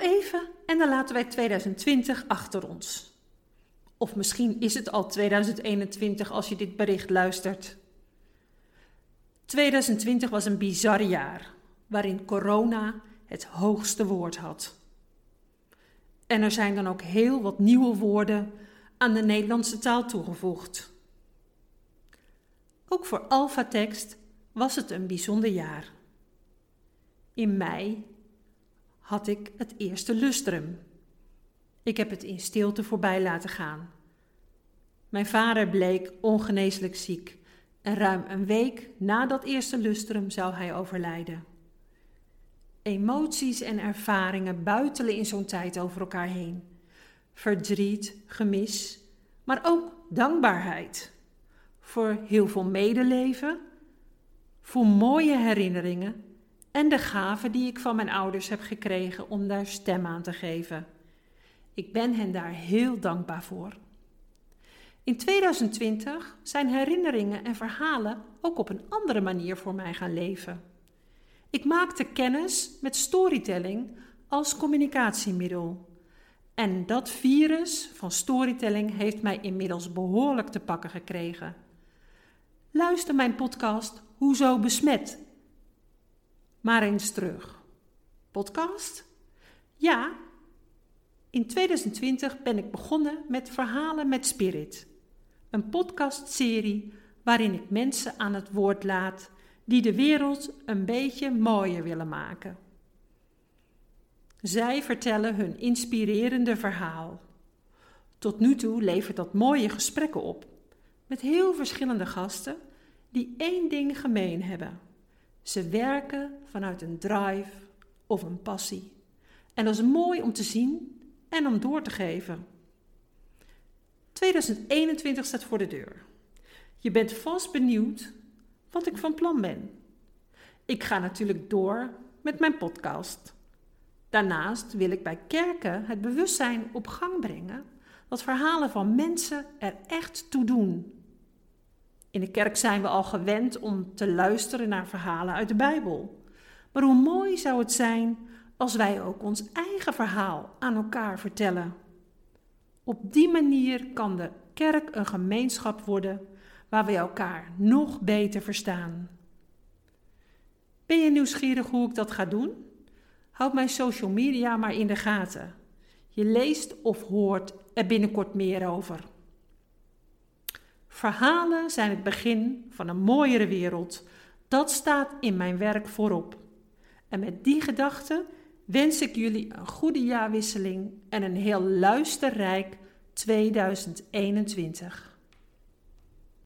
even en dan laten wij 2020 achter ons. Of misschien is het al 2021 als je dit bericht luistert. 2020 was een bizar jaar waarin corona het hoogste woord had. En er zijn dan ook heel wat nieuwe woorden aan de Nederlandse taal toegevoegd. Ook voor Alphatext was het een bijzonder jaar. In mei had ik het eerste lustrum. Ik heb het in stilte voorbij laten gaan. Mijn vader bleek ongeneeslijk ziek en ruim een week na dat eerste lustrum zou hij overlijden. Emoties en ervaringen buitelen in zo'n tijd over elkaar heen. Verdriet, gemis, maar ook dankbaarheid. Voor heel veel medeleven, voor mooie herinneringen en de gave die ik van mijn ouders heb gekregen om daar stem aan te geven. Ik ben hen daar heel dankbaar voor. In 2020 zijn herinneringen en verhalen ook op een andere manier voor mij gaan leven. Ik maakte kennis met storytelling als communicatiemiddel. En dat virus van storytelling heeft mij inmiddels behoorlijk te pakken gekregen. Luister mijn podcast Hoezo besmet? Maar eens terug. Podcast? Ja. In 2020 ben ik begonnen met Verhalen met Spirit. Een podcastserie waarin ik mensen aan het woord laat die de wereld een beetje mooier willen maken. Zij vertellen hun inspirerende verhaal. Tot nu toe levert dat mooie gesprekken op, met heel verschillende gasten die één ding gemeen hebben. Ze werken vanuit een drive of een passie. En dat is mooi om te zien en om door te geven. 2021 staat voor de deur. Je bent vast benieuwd wat ik van plan ben. Ik ga natuurlijk door met mijn podcast. Daarnaast wil ik bij kerken het bewustzijn op gang brengen dat verhalen van mensen er echt toe doen. In de kerk zijn we al gewend om te luisteren naar verhalen uit de Bijbel. Maar hoe mooi zou het zijn als wij ook ons eigen verhaal aan elkaar vertellen? Op die manier kan de kerk een gemeenschap worden waar we elkaar nog beter verstaan. Ben je nieuwsgierig hoe ik dat ga doen? Houd mijn social media maar in de gaten. Je leest of hoort er binnenkort meer over. Verhalen zijn het begin van een mooiere wereld. Dat staat in mijn werk voorop. En met die gedachte wens ik jullie een goede jaarwisseling en een heel luisterrijk 2021.